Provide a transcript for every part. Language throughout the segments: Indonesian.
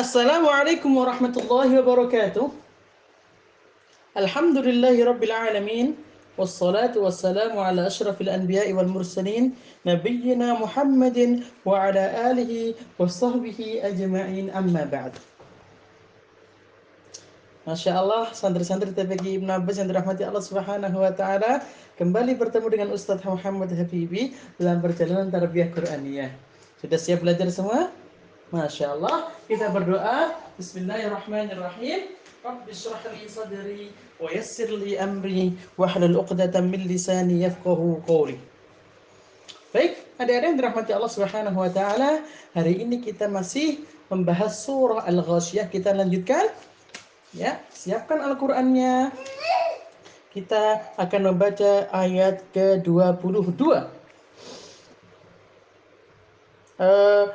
Assalamualaikum warahmatullahi wabarakatuh. Alhamdulillahi rabbil alamin. Wassalatu wassalamu ala ashrafil anbiya'i wal mursalin Nabiyyina Muhammadin wa ala alihi wa sahbihi ajma'in amma ba'd Masya Allah, santri-santri TPG Ibn Abbas yang dirahmati Allah Subhanahu wa taala, kembali bertemu dengan Ustadz Muhammad Habibi dalam perjalanan tarbiyah Qur'aniyah. Sudah siap belajar semua? Masya Allah, kita berdoa. Bismillahirrahmanirrahim. Rabbi syrah li sadri wa yassir li amri wa hlul 'uqdatam min lisani yafqahu qawli. Baik, adik-adik yang dirahmati Allah Subhanahu wa taala, hari ini kita masih membahas surah Al-Ghasyiyah. Kita lanjutkan Ya, siapkan Al-Qur'annya. Kita akan membaca ayat ke-22. Uh,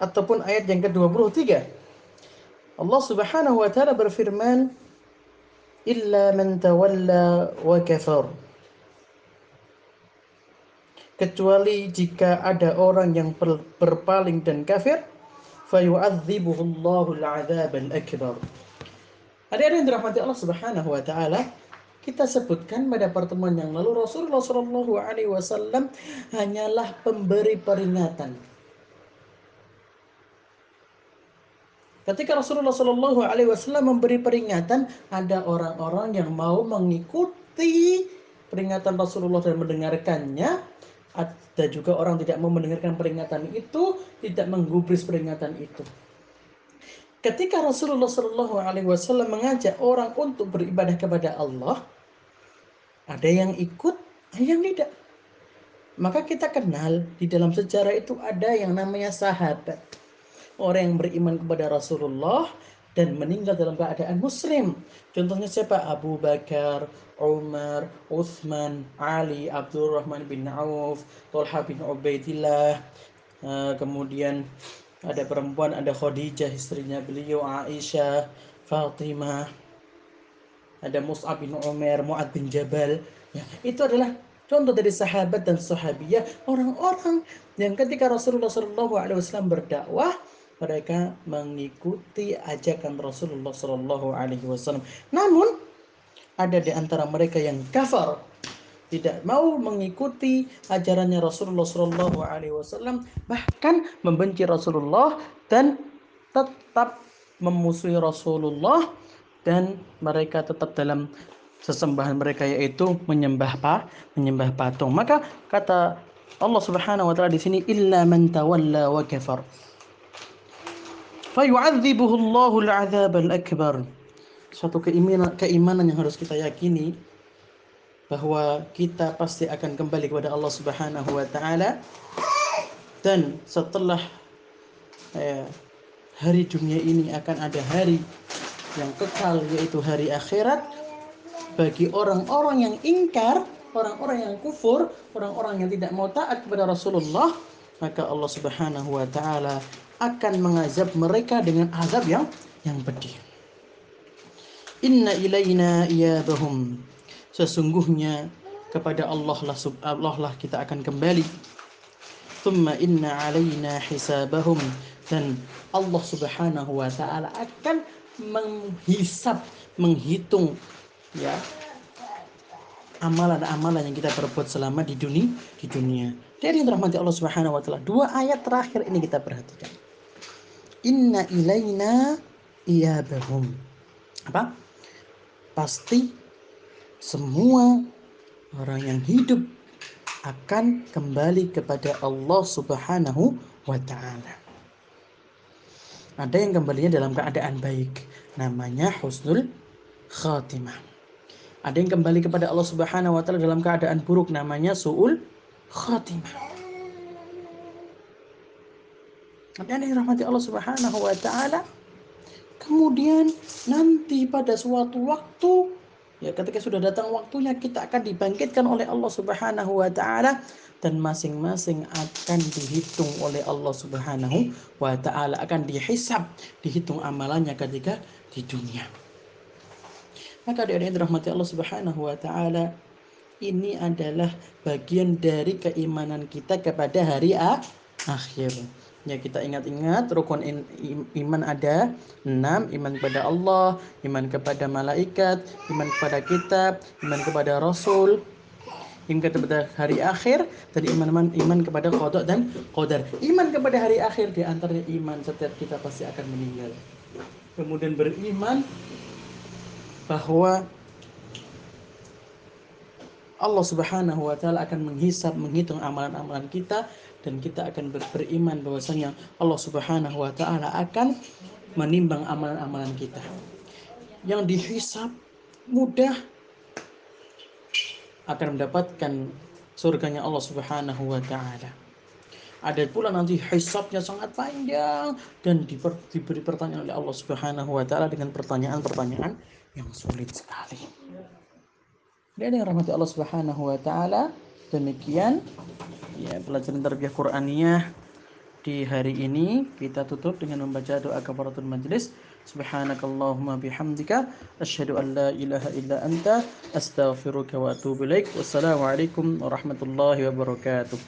ataupun ayat yang ke-23. Allah Subhanahu wa taala berfirman, "Illa man tawalla wa kafar." Kecuali jika ada orang yang berpaling dan kafir, fayu'adzibuhu al-'adzab al-akbar. Adik-adik yang dirahmati Allah Subhanahu wa taala, kita sebutkan pada pertemuan yang lalu Rasulullah Shallallahu alaihi wasallam hanyalah pemberi peringatan. Ketika Rasulullah Shallallahu alaihi wasallam memberi peringatan, ada orang-orang yang mau mengikuti peringatan Rasulullah dan mendengarkannya, ada juga orang tidak mau mendengarkan peringatan itu, tidak menggubris peringatan itu. Ketika Rasulullah Shallallahu Alaihi Wasallam mengajak orang untuk beribadah kepada Allah, ada yang ikut, ada yang tidak. Maka kita kenal di dalam sejarah itu ada yang namanya sahabat. Orang yang beriman kepada Rasulullah dan meninggal dalam keadaan muslim. Contohnya siapa? Abu Bakar, Umar, Uthman, Ali, Abdurrahman bin Auf, Tolha bin Ubaidillah, eh, kemudian ada perempuan, ada Khadijah istrinya beliau, Aisyah, Fatimah, ada Mus'ab bin Umar, Mu'ad bin Jabal. Ya, itu adalah contoh dari sahabat dan sahabiyah, orang-orang yang ketika Rasulullah SAW berdakwah, mereka mengikuti ajakan Rasulullah SAW. Namun ada di antara mereka yang kafar, tidak mau mengikuti ajarannya Rasulullah Shallallahu Alaihi Wasallam, bahkan membenci Rasulullah dan tetap memusuhi Rasulullah dan mereka tetap dalam sesembahan mereka yaitu menyembah pa, menyembah patung. Maka kata Allah Subhanahu wa taala di sini illa man tawalla wa kafar. Fayu'adzibuhu Allahu al-'adzab al-akbar. Suatu keimanan, keimanan yang harus kita yakini bahwa kita pasti akan kembali kepada Allah Subhanahu wa taala dan setelah eh, hari dunia ini akan ada hari yang kekal yaitu hari akhirat bagi orang-orang yang ingkar, orang-orang yang kufur, orang-orang yang tidak mau taat kepada Rasulullah, maka Allah Subhanahu wa taala akan mengazab mereka dengan azab yang yang pedih. Inna ilaina iyabahum. Sesungguhnya kepada Allah lah Allah lah kita akan kembali. Thumma inna alaina hisabahum. Dan Allah Subhanahu wa taala akan menghisap menghitung ya amalan-amalan yang kita perbuat selama di dunia di dunia. Dari yang Allah Subhanahu wa taala, dua ayat terakhir ini kita perhatikan. Inna ilaina iyabahum. Apa? Pasti semua orang yang hidup akan kembali kepada Allah Subhanahu wa taala. Ada yang kembalinya dalam keadaan baik, namanya husnul khatimah. Ada yang kembali kepada Allah Subhanahu wa taala dalam keadaan buruk, namanya suul khatimah. Yang dirahmati Allah Subhanahu wa taala. Kemudian nanti pada suatu waktu Ya, ketika sudah datang waktunya kita akan dibangkitkan oleh Allah Subhanahu wa taala dan masing-masing akan dihitung oleh Allah Subhanahu wa taala akan dihisap, dihitung amalannya ketika di dunia. Maka dari yang dirahmati Allah Subhanahu wa taala, ini adalah bagian dari keimanan kita kepada hari akhir. Ya kita ingat-ingat rukun iman ada enam iman kepada Allah, iman kepada malaikat, iman kepada kitab, iman kepada rasul, iman kepada hari akhir dan iman iman kepada kodok dan qadar. Iman kepada hari akhir di antaranya iman setiap kita pasti akan meninggal. Kemudian beriman bahwa Allah Subhanahu wa taala akan menghisap, menghitung amalan-amalan kita dan kita akan beriman bahwasanya Allah Subhanahu wa taala akan menimbang amalan-amalan kita. Yang dihisap mudah akan mendapatkan surganya Allah Subhanahu wa taala. Ada pula nanti hisapnya sangat panjang dan diberi pertanyaan oleh Allah Subhanahu wa taala dengan pertanyaan-pertanyaan yang sulit sekali. Dan yang rahmati Allah Subhanahu wa taala, demikian ya pelajaran tarbiyah Qur'aniyah di hari ini kita tutup dengan membaca doa kafaratul majlis. Subhanakallahumma bihamdika asyhadu an la ilaha illa anta astaghfiruka wa atubu ilaik. Wassalamualaikum warahmatullahi wabarakatuh.